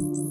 Thank you.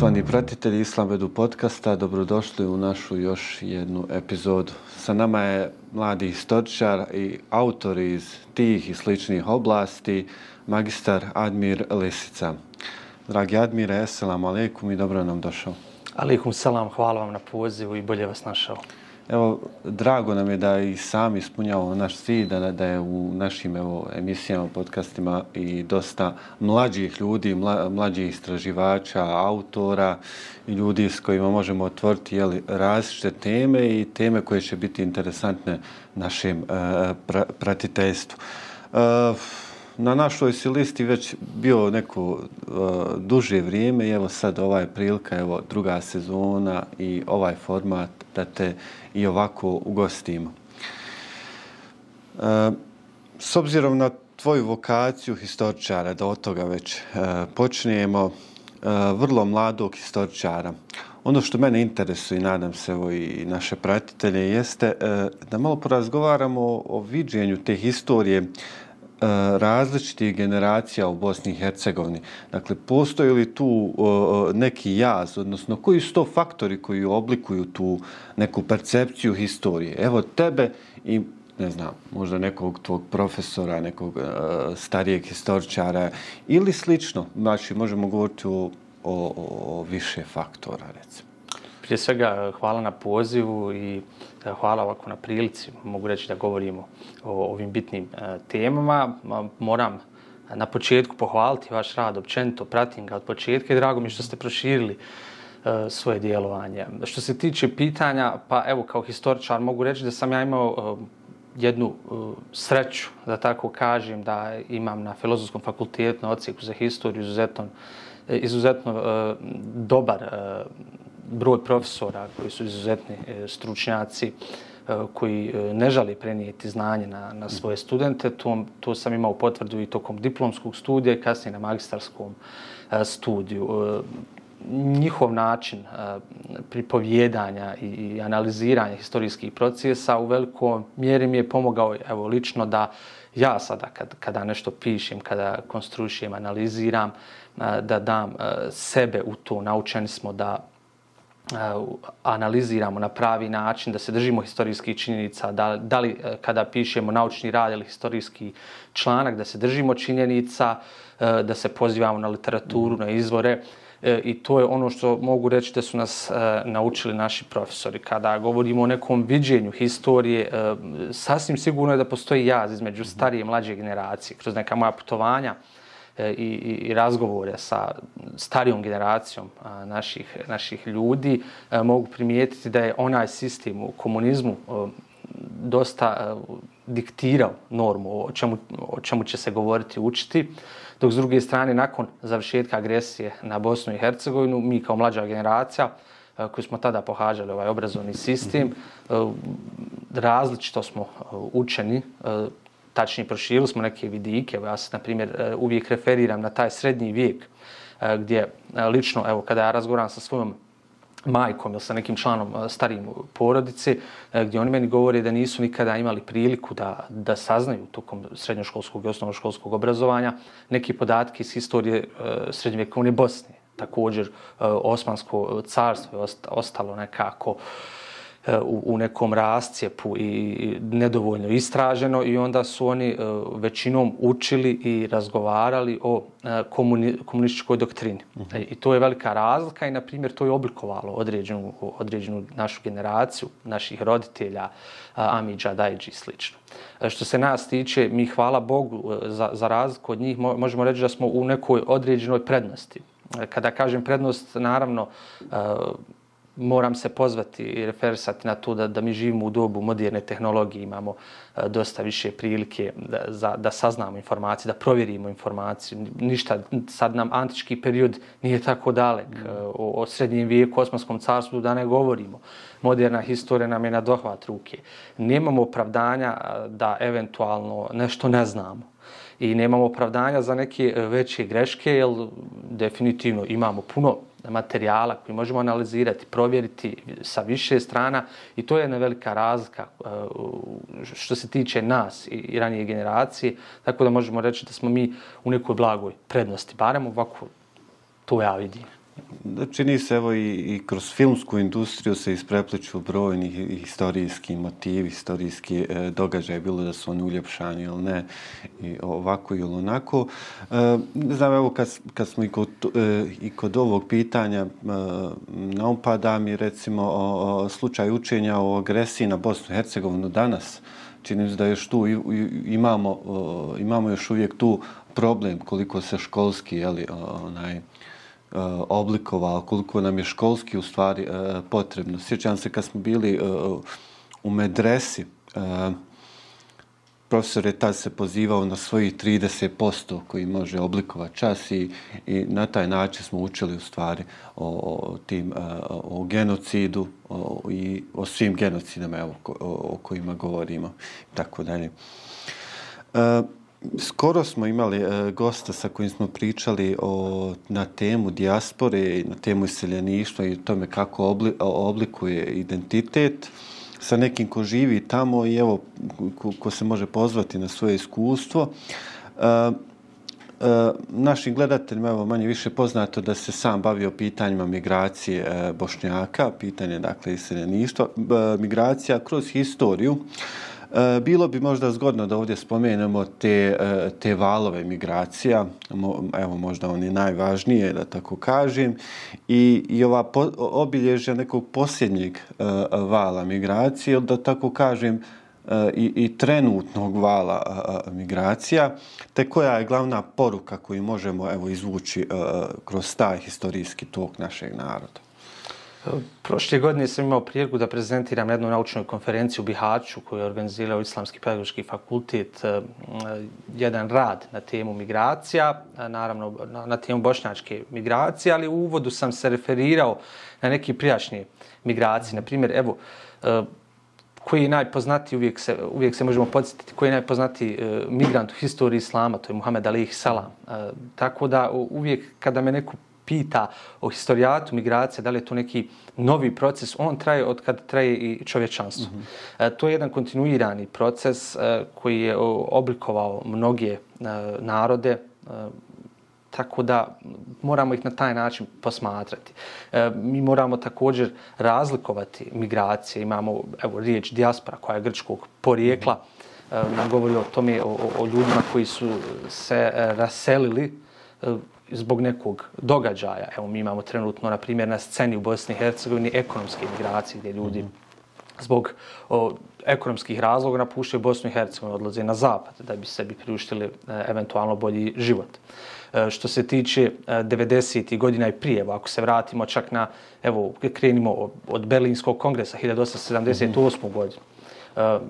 Poštovani pratitelji Islamedu podcasta, dobrodošli u našu još jednu epizodu. Sa nama je mladi istoričar i autor iz tih i sličnih oblasti, magistar Admir Lisica. Dragi Admire, eselamu alaikum i dobro nam došao. Alaikum salam, hvala vam na pozivu i bolje vas našao. Evo, drago nam je da i sami ispunjavamo naš cilj, da, da je u našim evo, emisijama, podcastima i dosta mlađih ljudi, mla, mlađih istraživača, autora i ljudi s kojima možemo otvoriti jeli, različite teme i teme koje će biti interesantne našem e, pra, pratiteljstvu. E, na našoj si listi već bio neko uh, duže vrijeme i evo sad ovaj prilika, evo druga sezona i ovaj format da te i ovako ugostimo. Uh, s obzirom na tvoju vokaciju historičara, da od toga već uh, počnemo, uh, vrlo mladog historičara, ono što mene interesuje i nadam se evo i naše pratitelje jeste uh, da malo porazgovaramo o, o viđenju te historije E, različitih generacija u Bosni i Hercegovini. Dakle, postoji li tu e, e, neki jaz, odnosno koji su to faktori koji oblikuju tu neku percepciju historije? Evo tebe i ne znam, možda nekog tvog profesora, nekog starijeg historičara ili slično. Znači, možemo govoriti o, o, o više faktora, recimo. Prije svega, hvala na pozivu i e, hvala ovako na prilici. Mogu reći da govorimo o ovim bitnim e, temama. Moram na početku pohvaliti vaš rad općenito, pratim ga od početka i drago mi što ste proširili e, svoje djelovanje. Što se tiče pitanja, pa evo kao historičar mogu reći da sam ja imao jednu jednu sreću, da tako kažem, da imam na Filozofskom fakultetu na ocijeku za historiju izuzetno, izuzetno dobar broj profesora koji su izuzetni e, stručnjaci e, koji e, ne žali prenijeti znanje na, na svoje studente. To, to sam imao potvrdu i tokom diplomskog studija i kasnije na magistarskom studiju. Njihov način pripovjedanja i analiziranja historijskih procesa u velikom mjeri mi je pomogao evo, lično da ja sada kad, kada nešto pišem, kada konstruišem, analiziram, da dam sebe u to. Naučeni smo da analiziramo na pravi način, da se držimo historijskih činjenica, da, da li e, kada pišemo naučni rad ili historijski članak, da se držimo činjenica, e, da se pozivamo na literaturu, na izvore. E, I to je ono što mogu reći da su nas naučili naši profesori. Kada govorimo o nekom viđenju historije, sasvim sigurno je da postoji jaz između starije i mlađe generacije. Kroz neka moja putovanja, E, i, i razgovore sa starijom generacijom a, naših, naših ljudi, a, mogu primijetiti da je onaj sistem u komunizmu a, dosta a, diktirao normu o čemu, o čemu će se govoriti učiti. Dok s druge strane, nakon završetka agresije na Bosnu i Hercegovinu, mi kao mlađa generacija, koji smo tada pohađali ovaj obrazovni sistem, različito smo učeni, tačnije proširili smo neke vidike. Ja se, na primjer, e, uvijek referiram na taj srednji vijek e, gdje e, lično, evo, kada ja razgovaram sa svojom majkom ili sa nekim članom starijim porodice, gdje oni meni govore da nisu nikada imali priliku da, da saznaju tokom srednjoškolskog i osnovnoškolskog obrazovanja neki podatke iz historije srednjovjekovne Bosne. Također, Osmansko carstvo je ostalo nekako uh, u, u nekom rascijepu i nedovoljno istraženo i onda su oni e, većinom učili i razgovarali o e, komuni, komunističkoj doktrini. Uh -huh. I to je velika razlika i, na primjer, to je oblikovalo određenu, određenu našu generaciju, naših roditelja, Amidža, Dajđi i sl. Što se nas tiče, mi hvala Bogu za, za razliku od njih, možemo reći da smo u nekoj određenoj prednosti. Kada kažem prednost, naravno, moram se pozvati i referisati na to da, da mi živimo u dobu moderne tehnologije, imamo e, dosta više prilike da, za, da saznamo informacije, da provjerimo informaciju. Ništa, sad nam antički period nije tako dalek. Mm. O, o srednjem vijeku, osmanskom carstvu da ne govorimo. Moderna historija nam je na dohvat ruke. Nemamo opravdanja da eventualno nešto ne znamo i nemamo opravdanja za neke veće greške, jer definitivno imamo puno materijala koji možemo analizirati, provjeriti sa više strana i to je jedna velika razlika e, što se tiče nas i ranije generacije, tako da možemo reći da smo mi u nekoj blagoj prednosti, barem ovako to ja vidim. Da čini se evo i, i kroz filmsku industriju se isprepliču brojni historijski motivi, historijski e, događaj, bilo da su oni uljepšani ili ne, i ovako ili onako. E, ne znam, evo kad, kad smo i kod, e, i kod ovog pitanja, e, naopada mi recimo o, o slučaju učenja o agresiji na Bosnu i Hercegovinu danas, čini se da još tu imamo, imamo još uvijek tu problem koliko se školski, jeli, onaj, Eh, oblikovao, koliko nam je školski u stvari eh, potrebno. Sjećam se kad smo bili eh, u medresi, profesor je tad se pozivao na svojih 30% koji može oblikovati čas i, i na taj način smo učili u stvari o, o tim o, o genocidu o, i o svim genocidama evo, o, o kojima govorimo tako dalje. Uh, Skoro smo imali e, gosta sa kojim smo pričali o, na temu dijaspore i na temu iseljeništva i tome kako obli, oblikuje identitet sa nekim ko živi tamo i evo ko, ko se može pozvati na svoje iskustvo. E, e, našim gledateljima evo manje više poznato da se sam bavio pitanjima migracije e, Bošnjaka, pitanje dakle iseljeništva, e, migracija kroz historiju. E, E, bilo bi možda zgodno da ovdje spomenemo te, e, te valove migracija, evo možda oni najvažnije, da tako kažem, i, i ova po, obilježja nekog posljednjeg e, vala migracije, da tako kažem, i, i trenutnog vala migracija, te koja je glavna poruka koju možemo evo izvući kroz taj historijski tok našeg naroda. Prošle godine sam imao priliku da prezentiram na jednu naučnu konferenciju u Bihaću koju je organizirao Islamski pedagoški fakultet, e, jedan rad na temu migracija, naravno na temu bošnjačke migracije, ali u uvodu sam se referirao na neki prijašnje migracije. Na primjer, evo, e, koji je najpoznatiji, uvijek se, uvijek se možemo podsjetiti, koji je najpoznatiji e, migrant u historiji Islama, to je Muhammed Ali Salam. Tako da uvijek kada me neko pita o historijatu migracije, da li je to neki novi proces, on traje od kad traje i čovječanstvo. Mm -hmm. e, to je jedan kontinuirani proces e, koji je oblikovao mnoge e, narode, e, tako da moramo ih na taj način posmatrati. E, mi moramo također razlikovati migracije. Imamo evo, riječ dijaspora koja je grčkog porijekla, -hmm. e, nam govori o tome, o, o ljudima koji su se e, raselili e, zbog nekog događaja. Evo, mi imamo trenutno, na primjer, na sceni u Bosni i Hercegovini ekonomske migracije gdje ljudi zbog o, ekonomskih razloga napuštaju Bosnu i Hercegovinu, odlaze na zapad da bi sebi priuštili e, eventualno bolji život. E, što se tiče e, 90. godina i prije, ako se vratimo čak na, evo, krenimo od Berlinskog kongresa 1878. Mm godinu, e,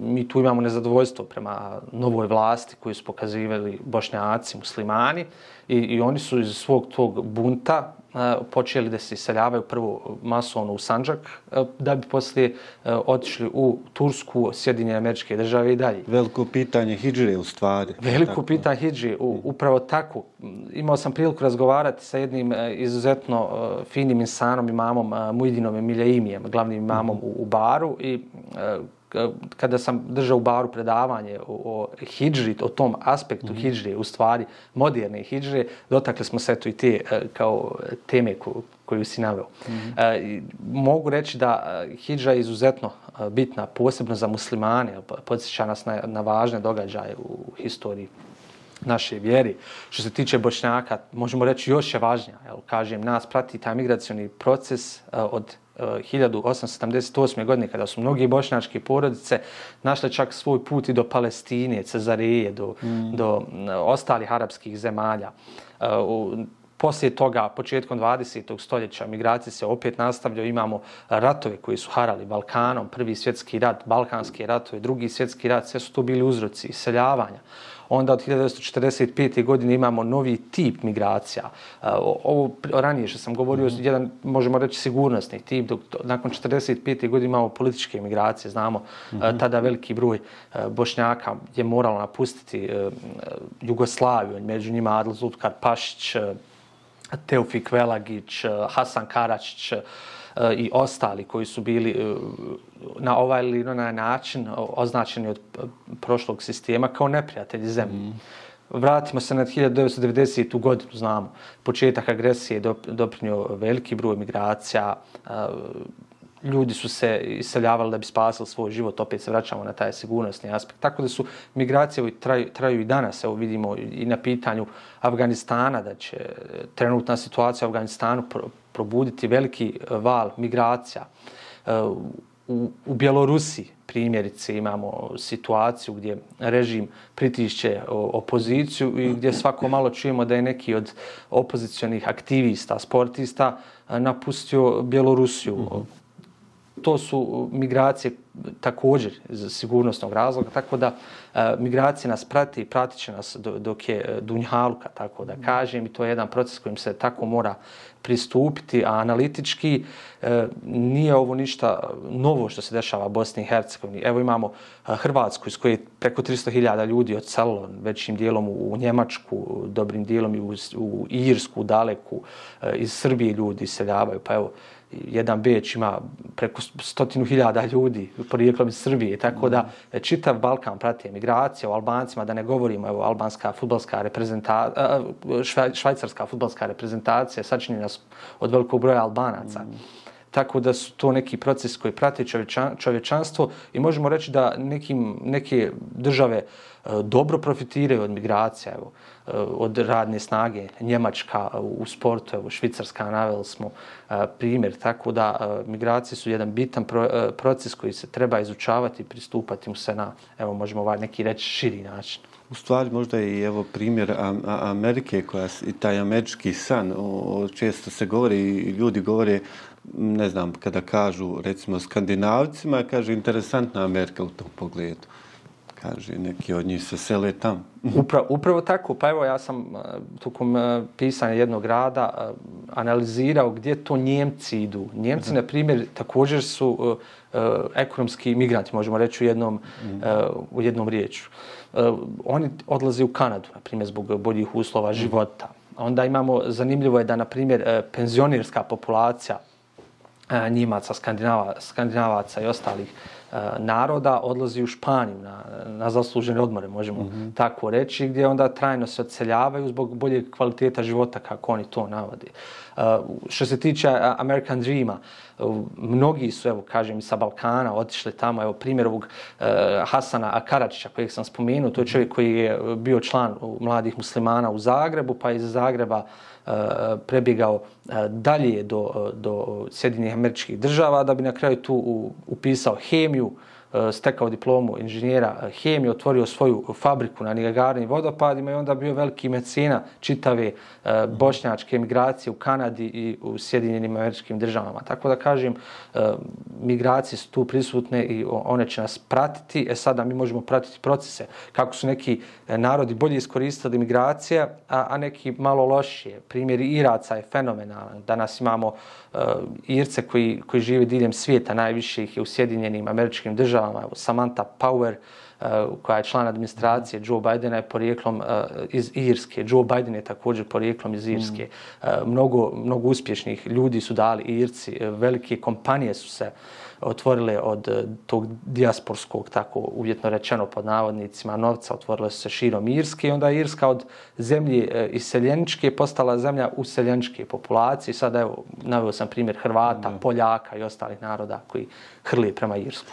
mi tu imamo nezadovoljstvo prema novoj vlasti koju su pokazivali bošnjaci, muslimani, i, i oni su iz svog tog bunta uh, počeli da se iseljavaju prvo masovno u Sanđak, uh, da bi poslije otišli u Tursku, Sjedinjene američke države i dalje. Veliko pitanje hijđre u stvari. Veliko tako. pitanje hijđre, upravo tako. Imao sam priliku razgovarati sa jednim izuzetno finim insanom, imamom Mujdinom Emilja Imijem, glavnim imamom -hmm. u, u Baru i kada sam držao u baru predavanje o, o hijđri, o tom aspektu mm -hmm. hijđre, u stvari moderne hijđre, dotakli smo se to i te e, kao teme ko, koju si naveo. Mm -hmm. mogu reći da e, hijđra je izuzetno bitna, posebno za muslimane, podsjeća nas na, na važne događaje u historiji naše vjeri. Što se tiče Bošnjaka, možemo reći još je važnija. Jel, kažem, nas prati taj migracioni proces od 1878. godine kada su mnogi bošnjačke porodice našle čak svoj put i do Palestine, Cezarije, do, mm. do ostalih arapskih zemalja. Poslije toga, početkom 20. stoljeća, migracije se opet nastavljaju. Imamo ratove koji su harali Balkanom, prvi svjetski rat, balkanski ratovi, drugi svjetski rat, sve su to bili uzroci iseljavanja. Onda od 1945. godine imamo novi tip migracija. Ovo ranije što sam govorio, mm -hmm. jedan, možemo reći, sigurnosni tip. Dok, nakon 1945. godine imamo političke migracije. Znamo, mm -hmm. tada veliki broj bošnjaka je moralo napustiti Jugoslaviju. Među njima Adl Zutkar Pašić, Teofik Velagić, Hasan Karačić, i ostali koji su bili e, na ovaj ili na način označeni od prošlog sistema kao neprijatelji zemlje. Mm. Vratimo se na 1990. godinu, znamo, početak agresije je doprinio veliki broj migracija, ljudi su se iseljavali da bi spasili svoj život, opet se vraćamo na taj sigurnosni aspekt. Tako da su migracije traju, traju i danas, evo vidimo i na pitanju Afganistana, da će trenutna situacija u Afganistanu probuditi veliki e, val migracija. E, u, u Bjelorusiji primjerice imamo situaciju gdje režim pritišće e, opoziciju i gdje svako malo čujemo da je neki od opozicionih aktivista, sportista napustio Bjelorusiju. Mm -hmm to su migracije također iz sigurnosnog razloga, tako da e, migracije nas prati i pratit će nas dok je e, Dunjaluka, tako da kažem, i to je jedan proces kojim se tako mora pristupiti, a analitički e, nije ovo ništa novo što se dešava u Bosni i Hercegovini. Evo imamo Hrvatsku iz koje je preko 300.000 ljudi odselilo većim dijelom u Njemačku, dobrim dijelom i u, u Irsku, daleku, iz Srbije ljudi seljavaju, pa evo, jedan Beč ima preko stotinu hiljada ljudi porijeklom iz Srbije, tako da čitav Balkan prati emigracija u Albancima, da ne govorimo, evo, albanska futbolska reprezentacija, švajcarska futbolska reprezentacija sačinjena od velikog broja Albanaca. Mm. Tako da su to neki proces koji prati čovječanstvo i možemo reći da nekim, neke države e, dobro profitiraju od migracija. Evo, e, od radne snage. Njemačka e, u sportu, evo Švicarska, naveli smo e, primjer. Tako da migracije su jedan bitan proces koji se treba izučavati i pristupati mu se na, evo možemo ovaj neki reći, širi način. U stvari možda i evo primjer Amerike koja i taj američki san o, često se govori i ljudi govore ne znam kada kažu recimo skandinavcima kaže interesantna Amerika u tom pogledu kaže, neki od njih se sele tam. upravo, upravo tako, pa evo ja sam uh, tokom uh, pisanja jednog rada uh, analizirao gdje to Njemci idu. Njemci, -huh. na primjer, također su uh, uh, ekonomski migranti, možemo reći u jednom, uh uh, u jednom riječu. Uh, oni odlaze u Kanadu, na primjer, zbog boljih uslova života. Onda imamo, zanimljivo je da, na primjer, penzionirska populacija Njimaca, Skandinava, Skandinavaca i ostalih naroda odlazi u Španiju na, na zaslužene odmore, možemo mm -hmm. tako reći, gdje onda trajno se odseljavaju zbog bolje kvaliteta života, kako oni to navodi. Uh, što se tiče American Dreama, uh, mnogi su, evo, kažem, sa Balkana otišli tamo, evo, primjer ovog uh, Hasana Akaračića, kojeg sam spomenuo, to je čovjek koji je bio član mladih muslimana u Zagrebu, pa iz Zagreba uh, Eh, prebjegao eh, dalje do, eh, do Sjedinih američkih država da bi na kraju tu upisao hemiju, Eh, stekao diplomu inženjera eh, hemije, otvorio svoju fabriku na Nigagarnim vodopadima i onda bio veliki mecena čitave eh, bošnjačke migracije u Kanadi i u Sjedinjenim američkim državama. Tako da kažem, migracije su tu prisutne i one će nas pratiti. E sada mi možemo pratiti procese kako su neki narodi bolje iskoristili migracije, a, a neki malo lošije. Primjer Iraca je fenomenalan. Danas imamo uh, Eh, Irce koji, koji žive diljem svijeta, najviše ih je u Sjedinjenim američkim državama. Evo, Samantha Power, uh, koja je član administracije Joe Bidena, je porijeklom uh, iz Irske. Joe Biden je također porijeklom iz Irske. Mm. Uh, mnogo, mnogo uspješnih ljudi su dali Irci, velike kompanije su se otvorile od eh, tog dijasporskog, tako uvjetno rečeno pod navodnicima, novca, otvorile su se širom Irske i onda je Irska od zemlje eh, iseljeničke postala zemlja useljeničke populacije. Sada evo, navio sam primjer Hrvata, Poljaka i ostalih naroda koji hrli prema Irsku.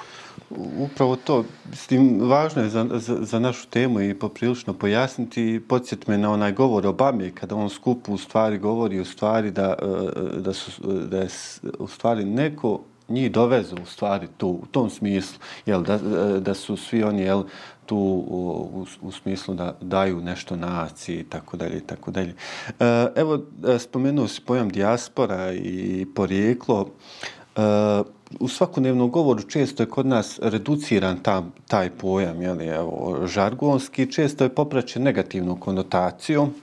Upravo to. S tim, važno je za, za, za našu temu i poprilično pojasniti i podsjet me na onaj govor Obame, kada on skupu u stvari govori u stvari da, e, da, su, da je u stvari neko njih dovezu u stvari tu, u tom smislu, jel, da, e, da su svi oni jel, tu u, u, smislu da daju nešto naciji i tako dalje i tako dalje. E, evo, spomenuo si pojam dijaspora i porijeklo. E, u svakodnevnom govoru često je kod nas reduciran ta, taj pojam, jel, evo, žargonski, često je popraćen negativnom konotacijom.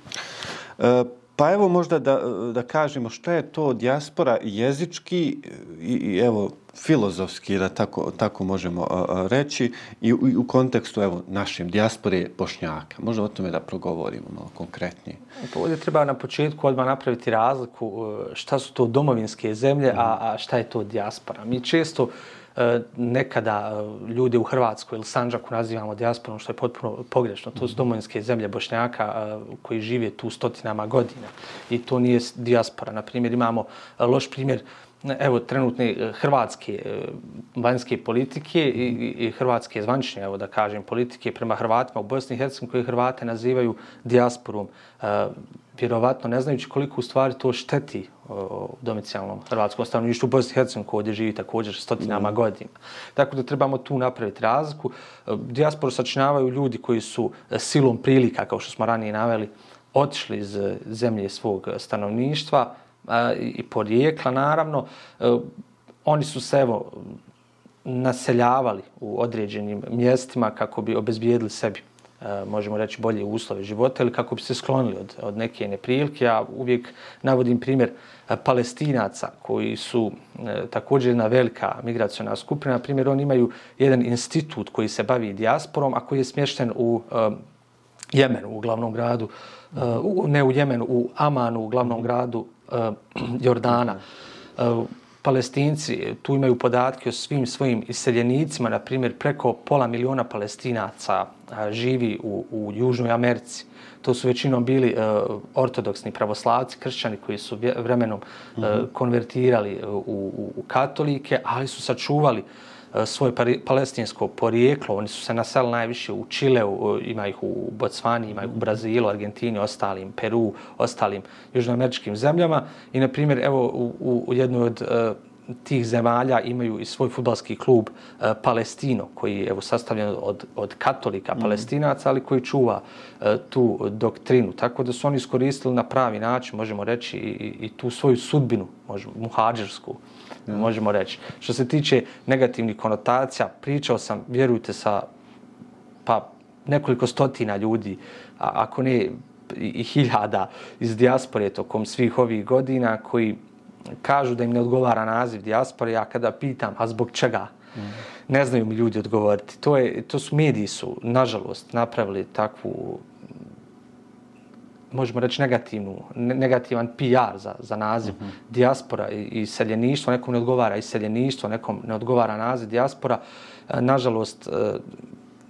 E, Pa evo možda da, da kažemo šta je to dijaspora jezički i, i evo filozofski da tako, tako možemo a, reći i u, u kontekstu evo našim dijaspore bošnjaka. Možda o tome da progovorimo malo konkretnije. Pa ovdje treba na početku odmah napraviti razliku e, šta su to domovinske zemlje, a, a šta je to dijaspora. Mi često E, nekada ljude ljudi u Hrvatskoj ili Sanđaku nazivamo dijasporom, što je potpuno pogrešno. To su domovinske zemlje Bošnjaka e, koji žive tu stotinama godina. I to nije dijaspora. Na primjer, imamo loš primjer evo trenutne hrvatske vanjske politike i, i hrvatske zvančne, evo da kažem, politike prema Hrvatima u Bosni i Hercegovini koji Hrvate nazivaju dijasporom vjerovatno ne znajući koliko u stvari to šteti u domicijalnom hrvatskom stanovništvu u Bosni i Hercegovini koji živi također stotinama mm. godina. Tako da trebamo tu napraviti razliku. Dijasporu sačinavaju ljudi koji su silom prilika, kao što smo ranije naveli, otišli iz zemlje svog stanovništva a, i porijekla, naravno. E, oni su se, evo, naseljavali u određenim mjestima kako bi obezbijedili sebi e, možemo reći, bolje uslove života ili kako bi se sklonili od, od neke neprilike. Ja uvijek navodim primjer e, palestinaca koji su e, također jedna velika migracijona skupina. Na primjer, oni imaju jedan institut koji se bavi dijasporom, a koji je smješten u e, Jemenu, u glavnom gradu, e, u, ne u Jemenu, u Amanu, u glavnom gradu Jordana. E, palestinci, tu imaju podatke o svim svojim iseljenicima, na primjer preko pola miliona palestinaca živi u, u Južnoj Americi. To su većinom bili uh, ortodoksni pravoslavci, kršćani koji su vremenom uh, konvertirali u, u, u katolike, ali su sačuvali uh, svoje palestinsko porijeklo. Oni su se naseli najviše u Čileu, ima ih u Bocvani, ima ih u Brazilu, Argentini, ostalim, Peru, ostalim južnoameričkim zemljama. I, na primjer, evo, u, u jednoj od uh, tih zemalja imaju i svoj futbalski klub uh, Palestino, koji je evo, sastavljen od, od katolika mm. palestinaca, ali koji čuva uh, tu doktrinu. Tako da su oni iskoristili na pravi način, možemo reći, i, i tu svoju sudbinu, možemo, muhađersku, mm. možemo reći. Što se tiče negativnih konotacija, pričao sam, vjerujte, sa pa nekoliko stotina ljudi, a, ako ne i, i hiljada iz dijaspore tokom svih ovih godina, koji kažu da im ne odgovara naziv dijaspore, ja kada pitam, a zbog čega? Mm. Ne znaju mi ljudi odgovoriti. To, je, to su mediji su, nažalost, napravili takvu možemo reći negativnu, negativan PR za, za naziv mm -hmm. dijaspora i, i seljeništvo. Nekom ne odgovara i seljeništvo, nekom ne odgovara naziv dijaspora. E, nažalost, e,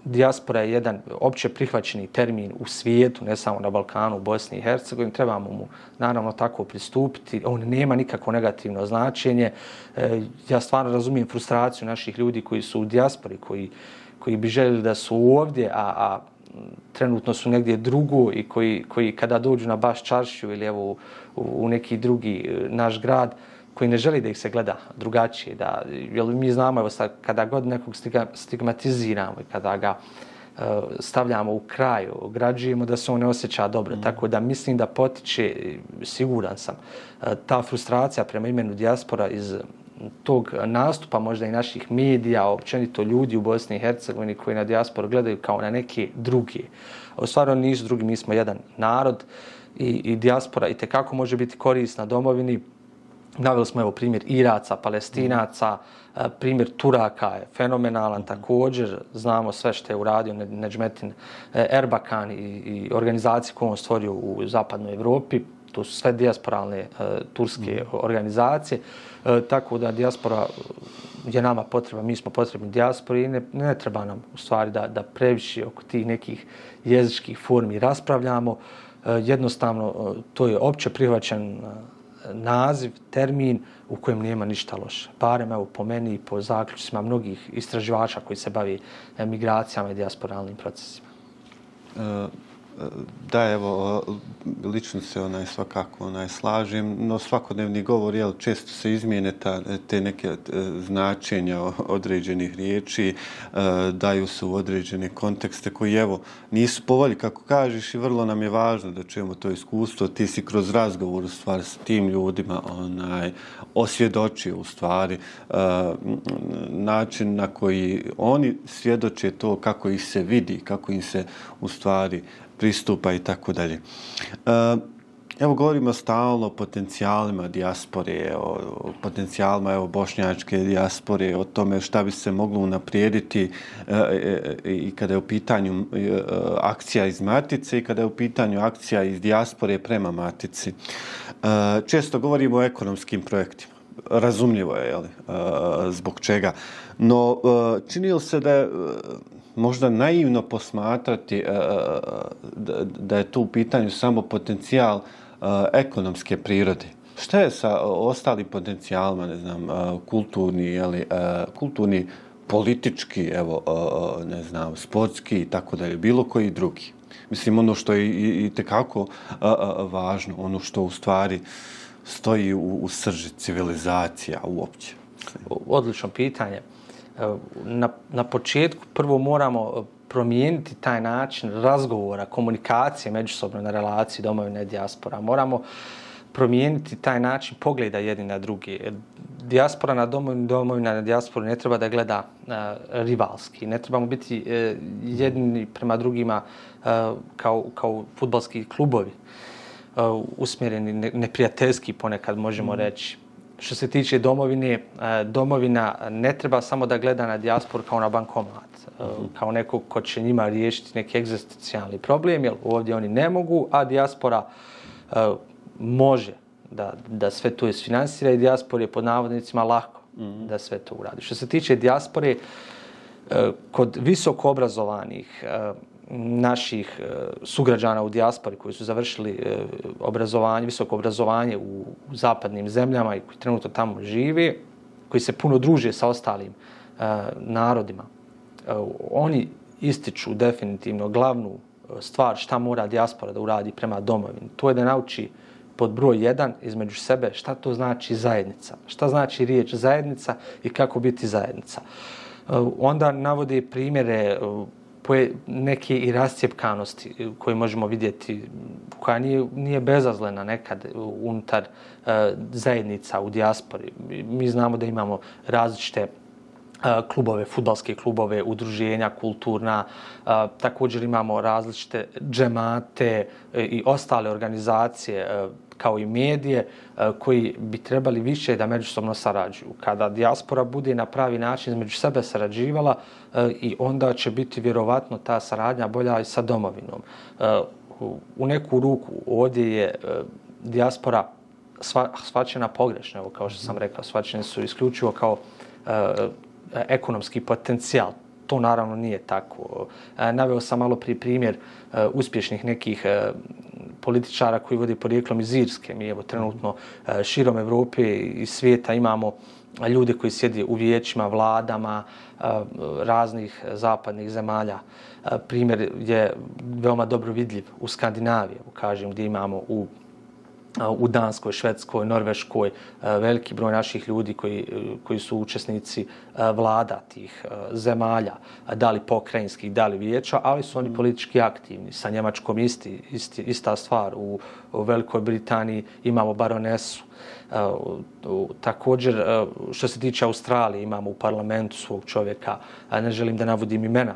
dijaspora je jedan opće prihvaćeni termin u svijetu, ne samo na Balkanu, u Bosni i Hercegovini. Trebamo mu naravno tako pristupiti. On nema nikako negativno značenje. E, ja stvarno razumijem frustraciju naših ljudi koji su u dijaspori, koji, koji bi željeli da su ovdje, a, a trenutno su negdje drugo i koji, koji kada dođu na baš čaršiju ili evo u, u neki drugi e, naš grad, koji ne želi da ih se gleda drugačije. Da, jer mi znamo, evo sad, kada god nekog stigmatiziramo i kada ga uh, stavljamo u kraj, ograđujemo da se on ne osjeća dobro. Mm. Tako da mislim da potiče, siguran sam, ta frustracija prema imenu dijaspora iz tog nastupa možda i naših medija, općenito ljudi u Bosni i Hercegovini koji na dijasporu gledaju kao na neke druge. U stvari nisu drugi, mi smo jedan narod i, i dijaspora i tekako može biti korisna domovini Naveli smo evo primjer Iraca, Palestinaca, e, primjer Turaka je fenomenalan također. Znamo sve što je uradio Neđmetin e, Erbakan i, i organizacije koje on stvorio u zapadnoj Evropi. To su sve dijasporalne e, turske organizacije. E, tako da dijaspora e, je nama potreba, mi smo potrebni dijaspori i ne, ne treba nam u stvari da, da previše oko tih nekih jezičkih formi raspravljamo. E, jednostavno, to je opće prihvaćen naziv, termin u kojem nema ništa loše. Barem evo po meni i po zaključcima mnogih istraživača koji se bavi migracijama i diasporalnim procesima. E, Da, evo, lično se onaj svakako onaj slažem, no svakodnevni govor, jel, često se izmijene ta, te neke e, značenja određenih riječi, e, daju se u određene kontekste koji, evo, nisu povolji, kako kažeš, i vrlo nam je važno da čujemo to iskustvo. Ti si kroz razgovor, u stvari, s tim ljudima onaj, osvjedočio, u stvari, e, način na koji oni svjedoče to kako ih se vidi, kako im se, u stvari, pristupa i tako dalje. E, evo govorimo stalno o potencijalima dijaspore, o, potencijalima evo, bošnjačke dijaspore, o tome šta bi se moglo unaprijediti e, e, e i kada je u pitanju e, akcija iz Matice i kada je u pitanju akcija iz dijaspore prema Matici. često govorimo o ekonomskim projektima. Razumljivo je, jeli, zbog čega. No, čini li se da je možda naivno posmatrati e, e, e, da je tu u pitanju samo potencijal ekonomske prirode. Šta je sa ostalim potencijalima, ne znam, kulturni, jeli, kulturni, politički, evo, ne znam, sportski i tako dalje, bilo koji drugi. Mislim, ono što je i, i tekako važno, ono što u stvari stoji u, u srži civilizacija uopće. Odlično pitanje na, na početku prvo moramo e, promijeniti taj način razgovora, komunikacije međusobno na relaciji domovine i dijaspora. Moramo promijeniti taj način pogleda jedni na drugi. Dijaspora na domovini, domovina na dijasporu ne treba da gleda uh, rivalski. Ne trebamo biti uh, jedni prema drugima uh, kao, kao futbalski klubovi. Uh, usmjereni, ne, neprijateljski ponekad možemo mm. reći što se tiče domovine, e, domovina ne treba samo da gleda na dijaspor kao na bankomat, e, kao neko ko će njima riješiti neki egzistencijalni problem, jer ovdje oni ne mogu, a dijaspora e, može da, da sve to isfinansira i dijaspor je pod navodnicima lako mm. da sve to uradi. Što se tiče dijaspore, kod visoko obrazovanih, naših e, sugrađana u dijaspori koji su završili e, obrazovanje, visoko obrazovanje u zapadnim zemljama i koji trenutno tamo žive, koji se puno druže sa ostalim e, narodima, oni ističu definitivno glavnu stvar šta mora dijaspora da uradi prema domovini. To je da nauči pod broj jedan između sebe šta to znači zajednica, šta znači riječ zajednica i kako biti zajednica. Onda navode primjere poje neke i rascijepkanosti eh, koje možemo vidjeti, koja nije, nije bezazlena nekad eh, unutar uh, zajednica u dijaspori. Mi znamo da imamo različite klubove, futbalske klubove, udruženja, kulturna. Također imamo različite džemate i ostale organizacije kao i medije e, koji bi trebali više da međusobno sarađuju. Kada dijaspora bude na pravi način između sebe sarađivala e, i onda će biti vjerovatno ta saradnja bolja i sa domovinom. E, u neku ruku ovdje je dijaspora svačena pogrešno, evo kao što sam rekao, svačene su isključivo kao ekonomski potencijal. To naravno nije tako. Naveo sam malo pri primjer uspješnih nekih političara koji vodi porijeklom iz Irske. Mi evo trenutno e, širom Evrope i svijeta imamo ljude koji sjedi u vijećima, vladama e, raznih zapadnih zemalja. E, primjer je veoma dobro vidljiv u Skandinaviji, kažem, gdje imamo u u Danskoj, Švedskoj, Norveškoj, veliki broj naših ljudi koji, koji su učesnici vlada tih zemalja, da li pokrajinskih, da li vijeća, ali su oni politički aktivni. Sa Njemačkom isti, isti, ista stvar. U, u Velikoj Britaniji imamo baronesu. Također, što se tiče Australije, imamo u parlamentu svog čovjeka, ne želim da navodim imena,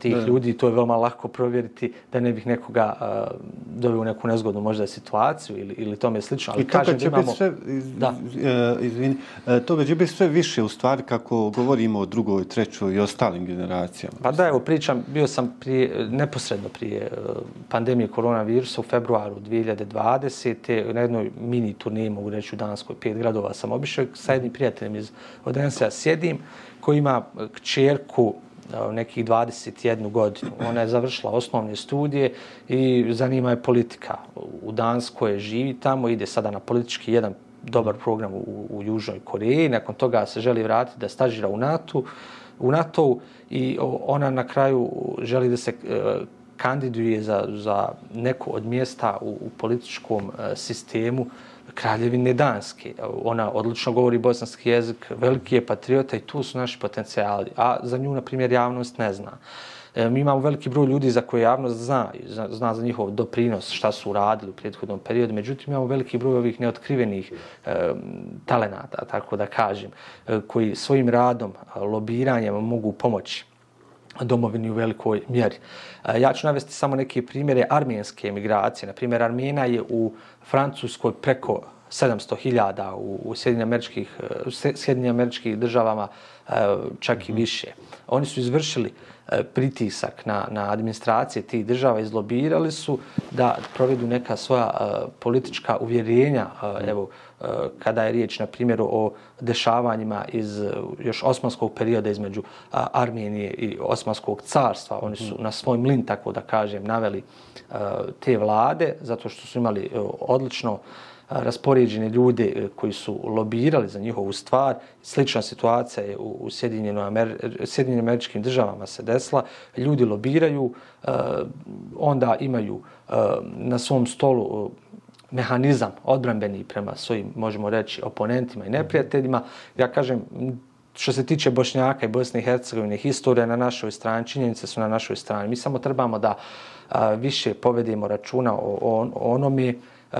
tih ne. ljudi, to je veoma lako provjeriti da ne bih nekoga uh, dobio u neku nezgodnu možda situaciju ili, ili tome slično. Ali I toga će imamo... biti sve, iz, da. Uh, izvini, uh, toga će biti sve više u stvari kako govorimo o drugoj, trećoj i ostalim generacijama. Pa da, evo pričam, bio sam prije, neposredno prije uh, pandemije koronavirusa u februaru 2020. na jednoj mini turniji, mogu reći u Danskoj, pet gradova sam obišao sa jednim prijateljem iz Odensa, sjedim, koji ima kćerku nekih 21 godinu. Ona je završila osnovne studije i zanima je politika. U Danskoj živi tamo, ide sada na politički jedan dobar program u, u Južnoj Koreji. Nakon toga se želi vratiti da stažira u NATO, u NATO i ona na kraju želi da se e, kandiduje za, za neko od mjesta u, u političkom e, sistemu Kraljevine Danske. Ona odlično govori bosanski jezik, veliki je patriota i tu su naši potencijali. A za nju, na primjer, javnost ne zna. E, mi imamo veliki broj ljudi za koje javnost zna, zna za njihov doprinos, šta su uradili u prethodnom periodu. Međutim, imamo veliki broj ovih neotkrivenih e, talenata, tako da kažem, e, koji svojim radom, lobiranjem mogu pomoći domovini u velikoj mjeri. E, ja ću navesti samo neke primjere armijenske emigracije. Na primjer, Armijena je u Francuskoj preko 700.000 u, u Sjedinjim američkih, američkih državama e, čak i mhm. više. Oni su izvršili e, pritisak na, na administracije tih država, izlobirali su da provedu neka svoja politička uvjerenja, mhm. evo, kada je riječ, na primjer, o dešavanjima iz još osmanskog perioda između Armenije i Osmanskog carstva. Oni su na svoj mlin, tako da kažem, naveli te vlade, zato što su imali odlično raspoređene ljude e, koji su lobirali za njihovu stvar. Slična situacija je u u Sjedinjenim američkim državama se desila. Ljudi lobiraju, e, onda imaju e, na svom stolu mehanizam odbranbeni prema svojim, možemo reći, oponentima i neprijateljima. Ja kažem, što se tiče Bošnjaka i Bosne i Hercegovine, historija na našoj strani, činjenice su na našoj strani. Mi samo trebamo da a, više povedemo računa o, o, o onome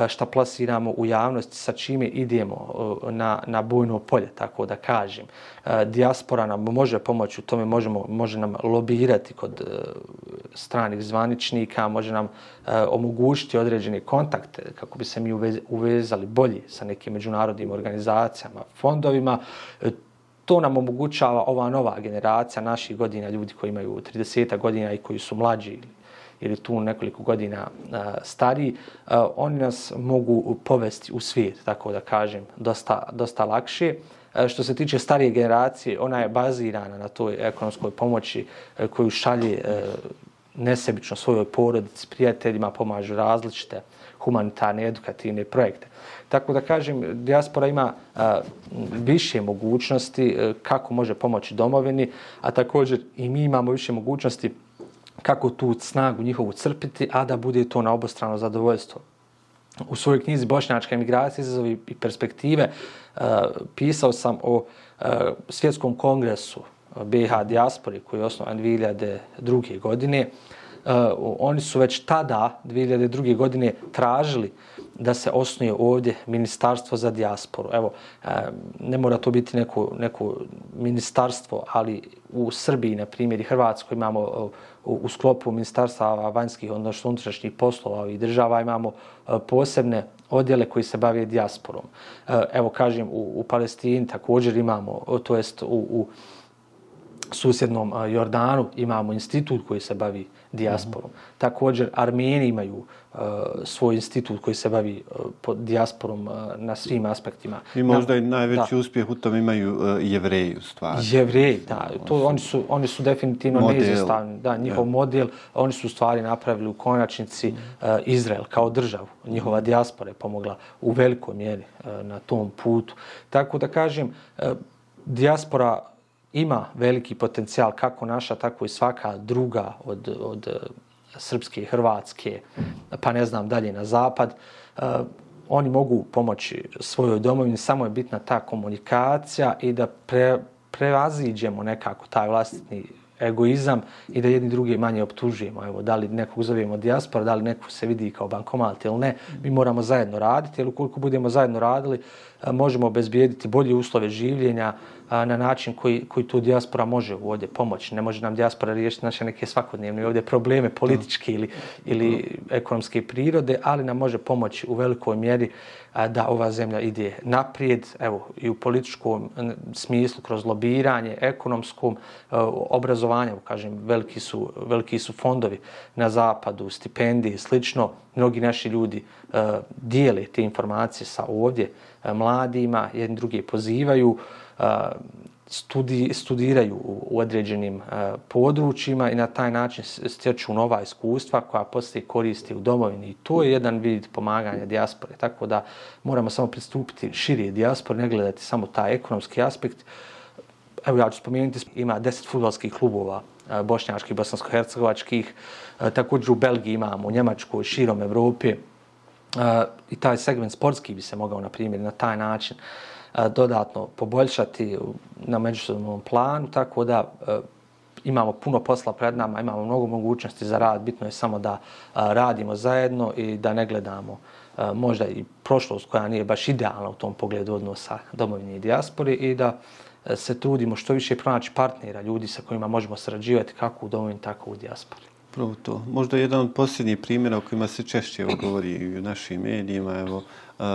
šta plasiramo u javnosti, sa čime idemo e, na, na bojno polje, tako da kažem. E, dijaspora nam može pomoći u tome, možemo, može nam lobirati kod e, stranih zvaničnika, može nam omogućiti određene kontakte kako bi se mi uvezali bolji sa nekim međunarodnim organizacijama, fondovima. To nam omogućava ova nova generacija naših godina, ljudi koji imaju 30 godina i koji su mlađi ili je tu nekoliko godina stari, oni nas mogu povesti u svijet, tako da kažem, dosta, dosta lakše. Što se tiče starije generacije, ona je bazirana na toj ekonomskoj pomoći e, koju šalje e, nesebično svojoj porodici, prijateljima, pomažu različite humanitarne, edukativne projekte. Tako da kažem, dijaspora ima a, više mogućnosti a, kako može pomoći domovini, a također i mi imamo više mogućnosti kako tu snagu njihovu crpiti, a da bude to na obostrano zadovoljstvo. U svojoj knjizi Bošnjačka emigracija, izazovi i perspektive, uh, pisao sam o uh, svjetskom kongresu e, BiH dijaspori koji je osnovan 2002. godine. Uh, oni su već tada, 2002. godine, tražili da se osnuje ovdje ministarstvo za dijasporu. Evo, ne mora to biti neko, neko ministarstvo, ali u Srbiji, na primjer, i Hrvatskoj imamo u, sklopu ministarstva vanjskih, odnosno unutrašnjih poslova i država imamo e, posebne odjele koji se bave dijasporom. E, evo, kažem, u, u Palestini također imamo, to jest u, u susjednom e, Jordanu imamo institut koji se bavi dijasporom. Mm -hmm. Također, Armeni imaju uh, svoj institut koji se bavi uh, pod dijasporom uh, na svim aspektima. I možda na, i najveći da. uspjeh u tom imaju uh, jevreji u stvari. Jevreji, da. To, oni, su, oni su definitivno neizostavni. Da, njihov ja. model, oni su u stvari napravili u konačnici uh, Izrael kao državu. Njihova dijaspora je pomogla u velikoj mjeri uh, na tom putu. Tako da kažem, uh, dijaspora ima veliki potencijal kako naša, tako i svaka druga od, od eh, srpske i hrvatske, pa ne znam dalje na zapad. Uh, oni mogu pomoći svojoj domovini, samo je bitna ta komunikacija i da pre, prevaziđemo nekako taj vlastitni egoizam i da jedni drugi manje optužujemo. Evo, da li nekog zovemo dijaspora, da li neko se vidi kao bankomat ili ne, mi moramo zajedno raditi, jer ukoliko budemo zajedno radili, možemo obezbijediti bolje uslove življenja na način koji, koji tu dijaspora može ovdje pomoći. Ne može nam dijaspora riješiti naše neke svakodnevne ovdje probleme političke ili, ili ekonomske prirode, ali nam može pomoći u velikoj mjeri da ova zemlja ide naprijed, evo, i u političkom smislu, kroz lobiranje, ekonomskom, obrazovanju, kažem, veliki su, veliki su fondovi na zapadu, stipendije, slično. Mnogi naši ljudi eh, dijele te informacije sa ovdje, eh, mladima, jedni drugi pozivaju, eh, studi, studiraju u određenim područjima i na taj način stječu nova iskustva koja poslije koristi u domovini. I to je jedan vid pomaganja dijaspore. Tako da moramo samo pristupiti širije dijaspore, ne gledati samo taj ekonomski aspekt. Evo ja ću spomenuti, ima deset futbolskih klubova bošnjačkih, bosansko-hercegovačkih. Također u Belgiji imamo, u Njemačkoj, širom Evrope. I taj segment sportski bi se mogao, na primjer, na taj način dodatno poboljšati na međusobnom planu, tako da imamo puno posla pred nama, imamo mnogo mogućnosti za rad, bitno je samo da radimo zajedno i da ne gledamo možda i prošlost koja nije baš idealna u tom pogledu odnosa domovine i dijaspori i da E, se trudimo što više pronaći partnera, ljudi sa kojima možemo sarađivati kako u domovini, tako u dijaspori. Prvo to. Možda jedan od posljednjih primjera o kojima se češće govori i u našim medijima, evo, e, uh,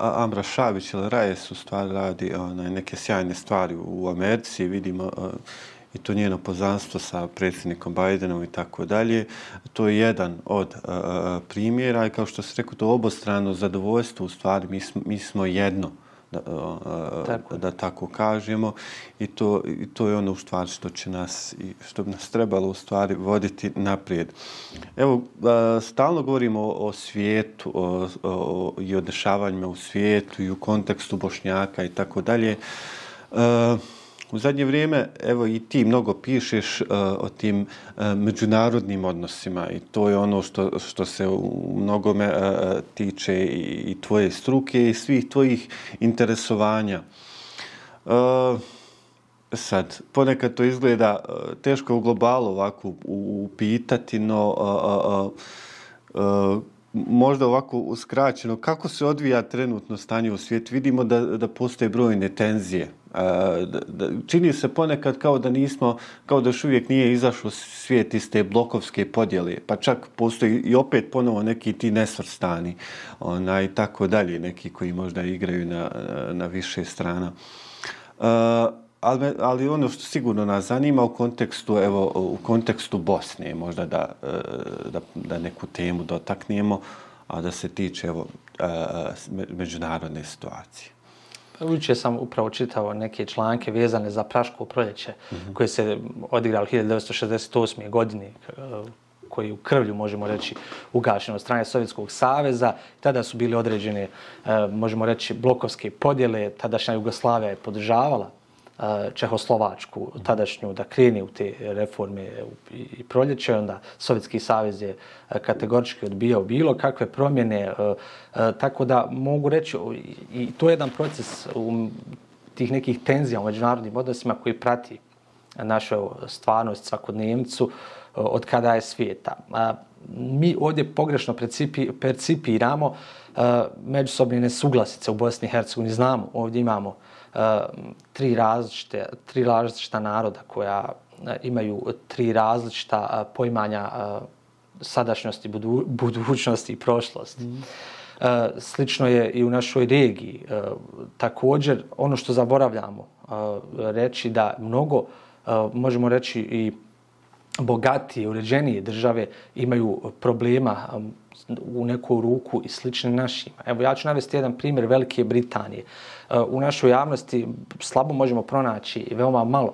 Amra Šavić ili Rajes u stvari radi onaj, neke sjajne stvari u Americi, vidimo uh, i to njeno poznanstvo sa predsjednikom Bidenom i tako dalje. To je jedan od uh, primjera i kao što se rekao, to obostrano zadovoljstvo u stvari, mi smo, mi smo jedno da, tako. da tako kažemo i to, i to je ono u stvari što će nas i što bi nas trebalo u stvari voditi naprijed. Evo, stalno govorimo o, o svijetu o, o, i o dešavanjima u svijetu i u kontekstu Bošnjaka i tako dalje. U zadnje vrijeme, evo i ti mnogo pišeš uh, o tim uh, međunarodnim odnosima i to je ono što, što se u mnogome uh, tiče i, i tvoje struke i svih tvojih interesovanja. Uh, sad, ponekad to izgleda uh, teško u globalu ovako upitati, no uh, uh, uh, možda ovako uskraćeno, kako se odvija trenutno stanje u svijetu? Vidimo da, da postoje brojne tenzije čini se ponekad kao da nismo, kao da još uvijek nije izašao svijet iz te blokovske podjele, pa čak postoji i opet ponovo neki ti nesvrstani, onaj, i tako dalje, neki koji možda igraju na, na više strana. Uh, ali, ali ono što sigurno nas zanima u kontekstu, evo, u kontekstu Bosne, možda da, e, da, da neku temu dotaknemo, a da se tiče evo, e, e, međunarodne situacije. Uče sam upravo čitao neke članke vezane za Praško proljeće mm -hmm. koje se odigralo 1968. godine koji u krvlju, možemo reći, ugašeno od strane Sovjetskog saveza. Tada su bili određene, e, možemo reći, blokovske podjele. Tadašnja Jugoslavija je podržavala Čehoslovačku tadašnju da kreni u te reforme i proljeće, onda Sovjetski savez je kategorički odbijao bilo kakve promjene, tako da mogu reći, i to je jedan proces u tih nekih tenzija u međunarodnim odnosima koji prati našu stvarnost svakodnevnicu od kada je svijeta. Mi ovdje pogrešno percipiramo međusobne nesuglasice u Bosni i Hercegovini. Znamo, ovdje imamo tri različite, tri različita naroda koja imaju tri različita poimanja sadašnjosti, budu, budućnosti i prošlosti. Mm. Slično je i u našoj regiji. Također, ono što zaboravljamo reći da mnogo, možemo reći i bogatije, uređenije države imaju problema um, u neku ruku i slične našima. Evo ja ću navesti jedan primjer Velike Britanije. Uh, u našoj javnosti slabo možemo pronaći veoma malo uh,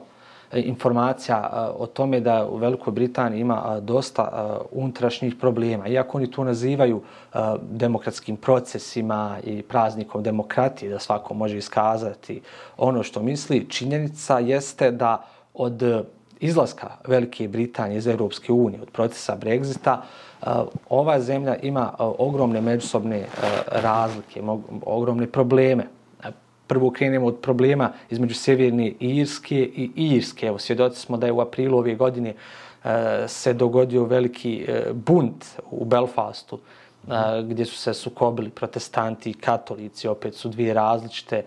informacija uh, o tome da u Velikoj Britaniji ima dosta unutrašnjih problema. Iako oni to nazivaju demokratskim procesima i praznikom demokratije, da svako može iskazati ono što misli, činjenica jeste da od izlaska Velike Britanije iz Europske unije, od procesa Brexita, e, ova zemlja ima e, ogromne međusobne e, razlike, ogromne probleme. Prvo krenemo od problema između Sjeverne Irske i Irske. Evo, svjedoci smo da je u aprilu ove godine se dogodio veliki bunt u Belfastu, gdje su se sukobili protestanti i katolici. Opet su dvije različite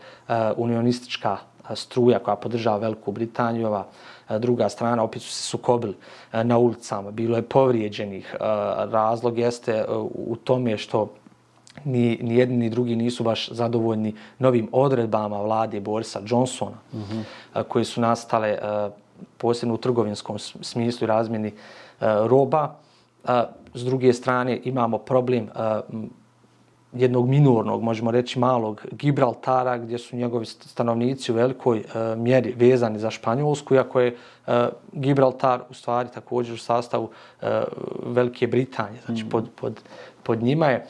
unionistička struja koja podržava Veliku Britaniju, ova druga strana, opet su se sukobili na ulicama, bilo je povrijeđenih. Razlog jeste u tome što ni, ni jedni ni drugi nisu baš zadovoljni novim odredbama vlade Borisa Johnsona, mm -hmm. koje su nastale posebno u trgovinskom smislu i razmjeni roba. S druge strane imamo problem jednog minornog, možemo reći malog Gibraltara, gdje su njegovi stanovnici u velikoj e, mjeri vezani za Španjolsku, iako je e, Gibraltar u stvari također u sastavu e, Velike Britanije, znači mm. pod, pod, pod njima je. E,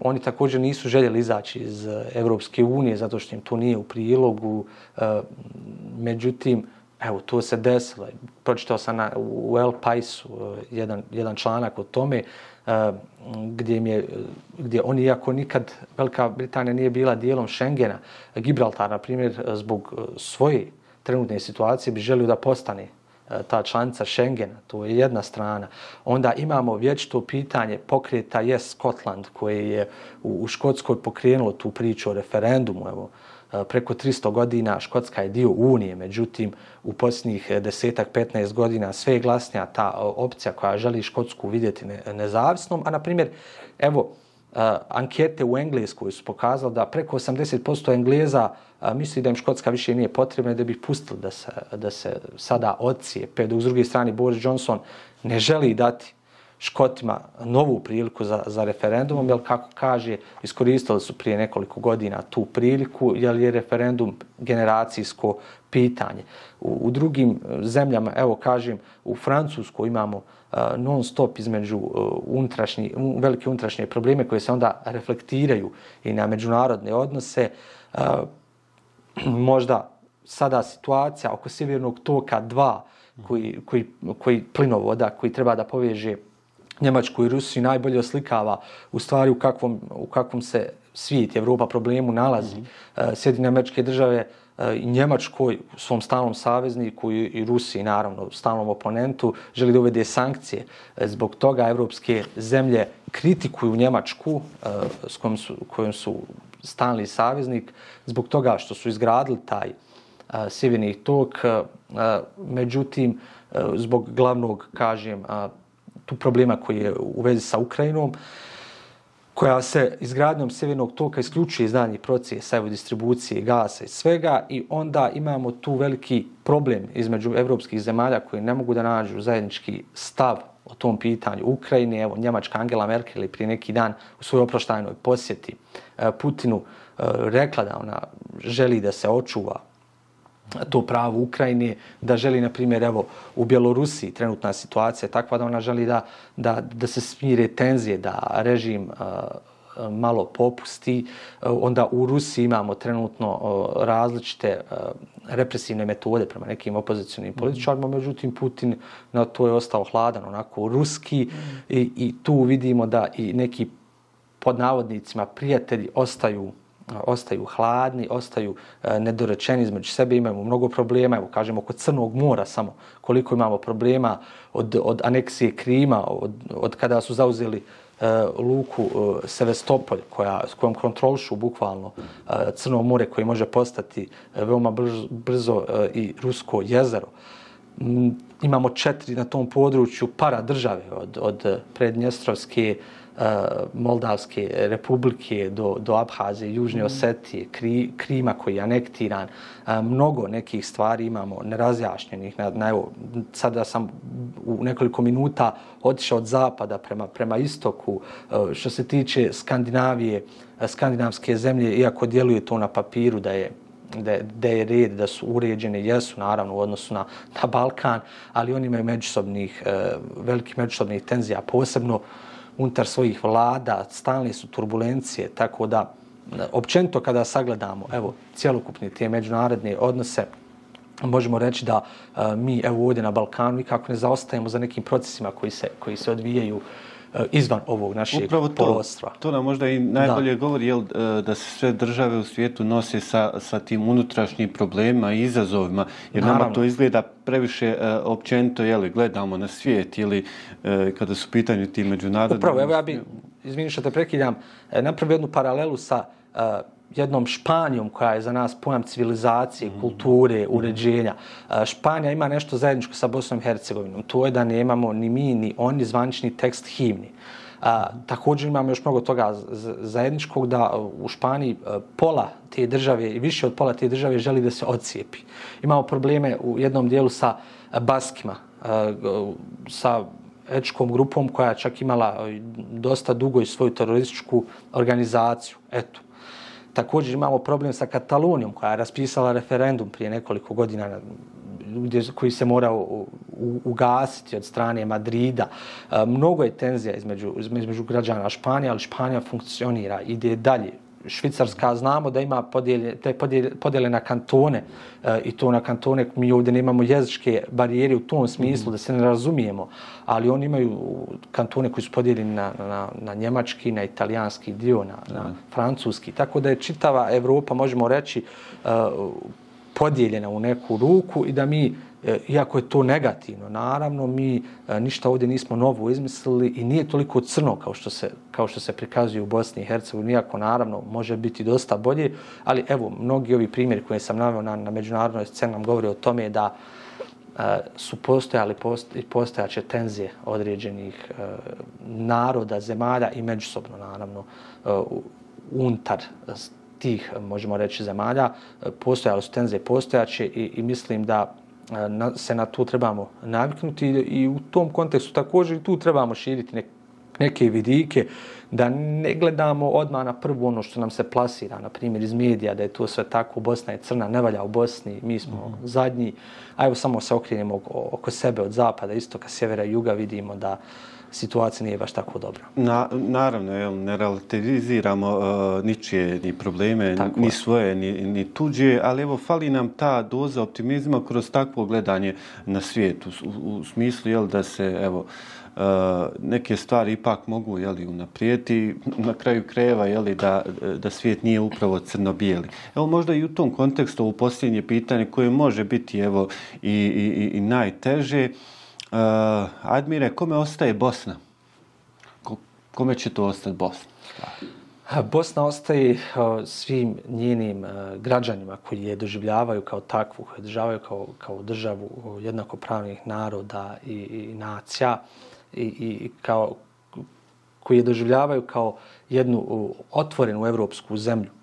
oni također nisu željeli izaći iz Evropske unije, zato što im to nije u prilogu. E, međutim, Evo, to se desilo. Pročitao sam na, u El Paisu jedan, jedan članak o tome Eh, gdje, je, gdje oni, iako nikad Velika Britanija nije bila dijelom Schengena, Gibraltar, na primjer, zbog eh, svoje trenutne situacije bi želio da postane eh, ta članica Schengena, to je jedna strana. Onda imamo vječito pitanje pokreta Yes Scotland, koje je u, u Škotskoj pokrenulo tu priču o referendumu. Evo, Eh, preko 300 godina Škotska je dio Unije, međutim u posljednjih eh, desetak, 15 godina sve je glasnija ta eh, opcija koja želi Škotsku vidjeti nezavisnom. A na primjer, evo, ankete u Engleskoj su pokazali da preko 80% Engleza misli da im Škotska više nije potrebna da bi pustili da se, da se sada odcijepe. Dok s druge strane Boris Johnson ne želi dati Škotima novu priliku za, za referendumom, jer kako kaže, iskoristili su prije nekoliko godina tu priliku, jer je referendum generacijsko pitanje. U, u drugim e, zemljama, evo kažem, u Francusku imamo uh, non stop između uh, unutrašnji, um, velike unutrašnje probleme koje se onda reflektiraju i na međunarodne odnose. Uh, možda sada situacija oko Sjevernog toka 2, koji, koji, koji plinovoda, koji treba da poveže Njemačku i Rusiju najbolje oslikava u stvari u kakvom, u kakvom se svijet, Evropa problemu nalazi. Mm -hmm. Sjedine američke države e, i Njemačkoj, svom stalnom savezniku i, i Rusiji, naravno, stalnom oponentu, želi da uvede sankcije. E, zbog toga evropske zemlje kritikuju Njemačku s kojom su, kojom su stalni saveznik, zbog toga što su izgradili taj sjeverni tok. Međutim, zbog glavnog, kažem, tu problema koji je u vezi sa Ukrajinom, koja se izgradnjom Sjevernog toka isključuje iz danjih procesa evo, distribucije gasa i svega i onda imamo tu veliki problem između evropskih zemalja koji ne mogu da nađu zajednički stav o tom pitanju Ukrajine. Evo, Njemačka Angela Merkel je prije neki dan u svojoj oproštajnoj posjeti e, Putinu e, rekla da ona želi da se očuva to pravo Ukrajine, da želi, na primjer, evo, u Bjelorusiji trenutna situacija takva da ona želi da, da, da se smire tenzije, da režim uh, malo popusti. Onda u Rusiji imamo trenutno uh, različite represivne metode prema nekim opozicijalnim mhm. političarima, međutim Putin na to je ostao hladan, onako ruski i, i tu vidimo da i neki pod navodnicima prijatelji ostaju ostaju hladni, ostaju e, nedorečeni između sebe, imamo mnogo problema, evo kažemo oko Crnog mora samo koliko imamo problema od, od aneksije Krima, od, od kada su zauzeli e, luku e, Sevestopolj, koja, s kojom kontrolšu bukvalno e, Crno more koje može postati e, veoma brzo, brzo e, i Rusko jezero. M, imamo četiri na tom području para države od, od e, Prednjestrovske, Moldavske republike do, do Abhazije, Južne mhm. Osetije, Kri, Krima koji je anektiran. Mnogo nekih stvari imamo nerazjašnjenih. Na, na, evo, sada sam u nekoliko minuta otišao od zapada prema, prema istoku. Što se tiče Skandinavije, skandinavske zemlje, iako djeluje to na papiru da je da, da je red, da su uređene, jesu naravno u odnosu na, na Balkan, ali oni imaju međusobnih, velikih međusobnih tenzija, posebno unutar svojih vlada, stalne su turbulencije, tako da općenito kada sagledamo evo cjelokupni te međunarodne odnose, možemo reći da uh, mi evo ovdje na Balkanu i kako ne zaostajemo za nekim procesima koji se, koji se odvijaju uh, izvan ovog našeg Upravo to, polostra. To nam možda i najbolje da. govori jel, e, da se sve države u svijetu nose sa, sa tim unutrašnjim problemima i izazovima, jer Naravno. nama to izgleda previše uh, općenito, jel, gledamo na svijet ili uh, kada su pitanju ti međunarodni... Upravo, evo ja bi, izvini što te prekidam, napravio jednu paralelu sa uh, jednom Španijom koja je za nas pojam civilizacije, mm. kulture, uređenja. Španija ima nešto zajedničko sa Bosnom i Hercegovinom. To je da nemamo ni mi, ni oni zvančni tekst himni. A, također imamo još mnogo toga zajedničkog da u Španiji pola te države i više od pola te države želi da se odcijepi. Imamo probleme u jednom dijelu sa Baskima, sa etičkom grupom koja čak imala dosta dugo i svoju terorističku organizaciju. Eto, Također imamo problem sa Katalonijom koja je raspisala referendum prije nekoliko godina gdje, koji se morao ugasiti od strane Madrida. E, mnogo je tenzija između, između građana Španije, ali Španija funkcionira, ide dalje. Švicarska znamo da ima podjelje, te podjelje, podjele na kantone e, i to na kantone, mi ovdje nemamo jezičke barijere u tom smislu da se ne razumijemo, ali oni imaju kantone koji su podijeljeni na, na, na njemački, na italijanski dio, na, na francuski, tako da je čitava Evropa, možemo reći, e, podijeljena u neku ruku i da mi E, iako je to negativno, naravno, mi e, ništa ovdje nismo novo izmislili i nije toliko crno kao što se, kao što se prikazuje u Bosni i Hercegovini, iako naravno može biti dosta bolje, ali evo, mnogi ovi primjeri koje sam naveo na, na međunarodnoj sceni nam govori o tome da e, su postojali post, postojaće tenzije određenih naroda, zemalja i međusobno, naravno, e, untar tih, možemo reći, zemalja, postojali su tenzije postojaće i, i mislim da na, se na to trebamo naviknuti i u tom kontekstu također i tu trebamo širiti neke neke vidike, da ne gledamo odmah na prvo ono što nam se plasira, na primjer iz medija, da je to sve tako, Bosna je crna, ne valja u Bosni, mi smo mm -hmm. zadnji, a evo samo se okrenemo oko sebe od zapada, istoka, sjevera i juga, vidimo da situacija nije baš tako dobra. Na, naravno, jel, ne relativiziramo uh, ničije ni probleme, tako ni je. svoje, ni, ni tuđe, ali evo, fali nam ta doza optimizma kroz takvo gledanje na svijetu, u, u smislu jel, da se, evo, Uh, neke stvari ipak mogu jeli, unaprijeti, na kraju kreva jeli, da, da svijet nije upravo crno-bijeli. Evo možda i u tom kontekstu ovo posljednje pitanje koje može biti evo, i, i, i najteže, uh, Uh, Admire, kome ostaje Bosna? Kome će to ostati Bosna? Bosna ostaje eh, svim njenim eh, građanima koji je doživljavaju kao takvu, koji je doživljavaju kao, kao državu jednakopravnih naroda i, i nacija i, i kao, koji je doživljavaju kao jednu otvorenu evropsku zemlju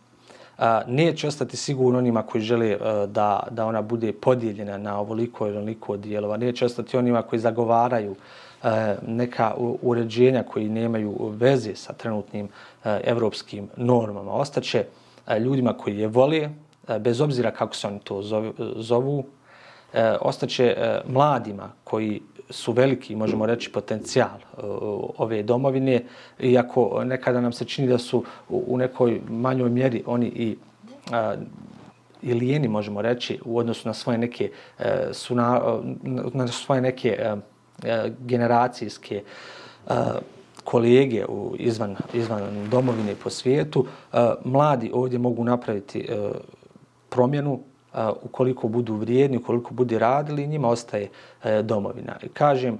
neće ostati sigurno onima koji žele e, da, da ona bude podijeljena na ovoliko ili onoliko dijelova. Neće ostati onima koji zagovaraju e, neka uređenja koji nemaju veze sa trenutnim e, evropskim normama. Ostaće ljudima koji je vole, bez obzira kako se oni to zovu, ostaće mladima koji su veliki, možemo reći, potencijal e, ove domovine, iako nekada nam se čini da su u nekoj manjoj mjeri oni i i lijeni, možemo reći, u odnosu na svoje neke, e, su na, e, na svoje neke e, e, generacijske e, kolege u, izvan, izvan domovine po svijetu, mladi ovdje mogu napraviti promjenu ukoliko budu vrijedni, ukoliko budu radili, njima ostaje e, domovina. I kažem,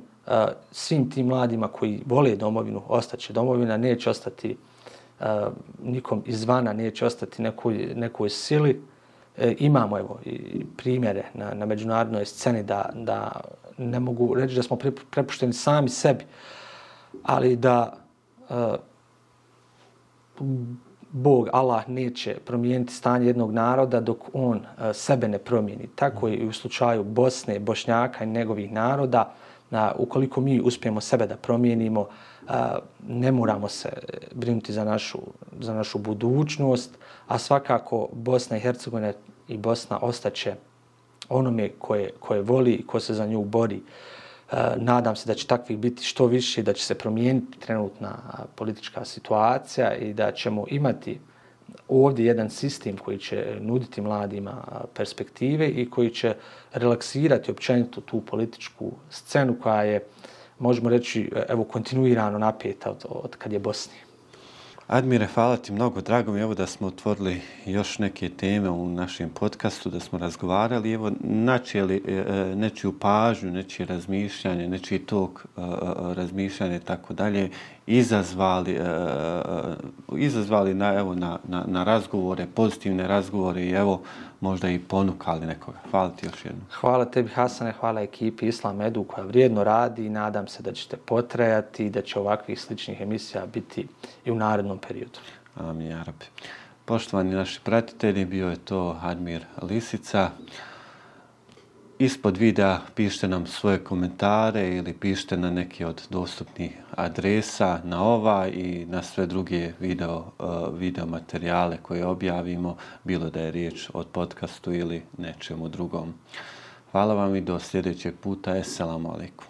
svim tim mladima koji vole domovinu, ostaće domovina, neće ostati nikom izvana, neće ostati nekoj, nekoj sili. E, imamo evo i primjere na, na međunarodnoj sceni da, da ne mogu reći da smo prepušteni sami sebi, ali da e, Bog, Allah, neće promijeniti stanje jednog naroda dok on e, sebe ne promijeni. Tako je i u slučaju Bosne, Bošnjaka i njegovih naroda. Na, ukoliko mi uspijemo sebe da promijenimo, a, ne moramo se brinuti za našu, za našu budućnost, a svakako Bosna i Hercegovina i Bosna ostaće onome koje, koje voli i ko se za nju bori. E, nadam se da će takvih biti što više, da će se promijeniti trenutna politička situacija i da ćemo imati ovdje jedan sistem koji će nuditi mladima perspektive i koji će relaksirati općenito tu političku scenu koja je, možemo reći, e, evo, kontinuirano napeta od, od kad je Bosnija. Admire, hvala ti mnogo. Drago mi je evo da smo otvorili još neke teme u našem podcastu, da smo razgovarali. Evo, načeli e, e nečiju pažnju, nečije razmišljanje, nečiji tok e, e, e razmišljanje i tako dalje, izazvali, izazvali na, evo, na, na, na razgovore, pozitivne razgovore i evo, možda i ponukali nekoga. Hvala ti još jednom. Hvala tebi Hasane, hvala ekipi Islam Edu koja vrijedno radi i nadam se da ćete potrajati i da će ovakvih sličnih emisija biti i u narednom periodu. Amin, Jarabi. Poštovani naši pratitelji, bio je to Admir Lisica. Ispod videa pišite nam svoje komentare ili pišite na neke od dostupnih adresa na ova i na sve druge video, uh, video materijale koje objavimo, bilo da je riječ o podcastu ili nečemu drugom. Hvala vam i do sljedećeg puta. Esselamu alaikum.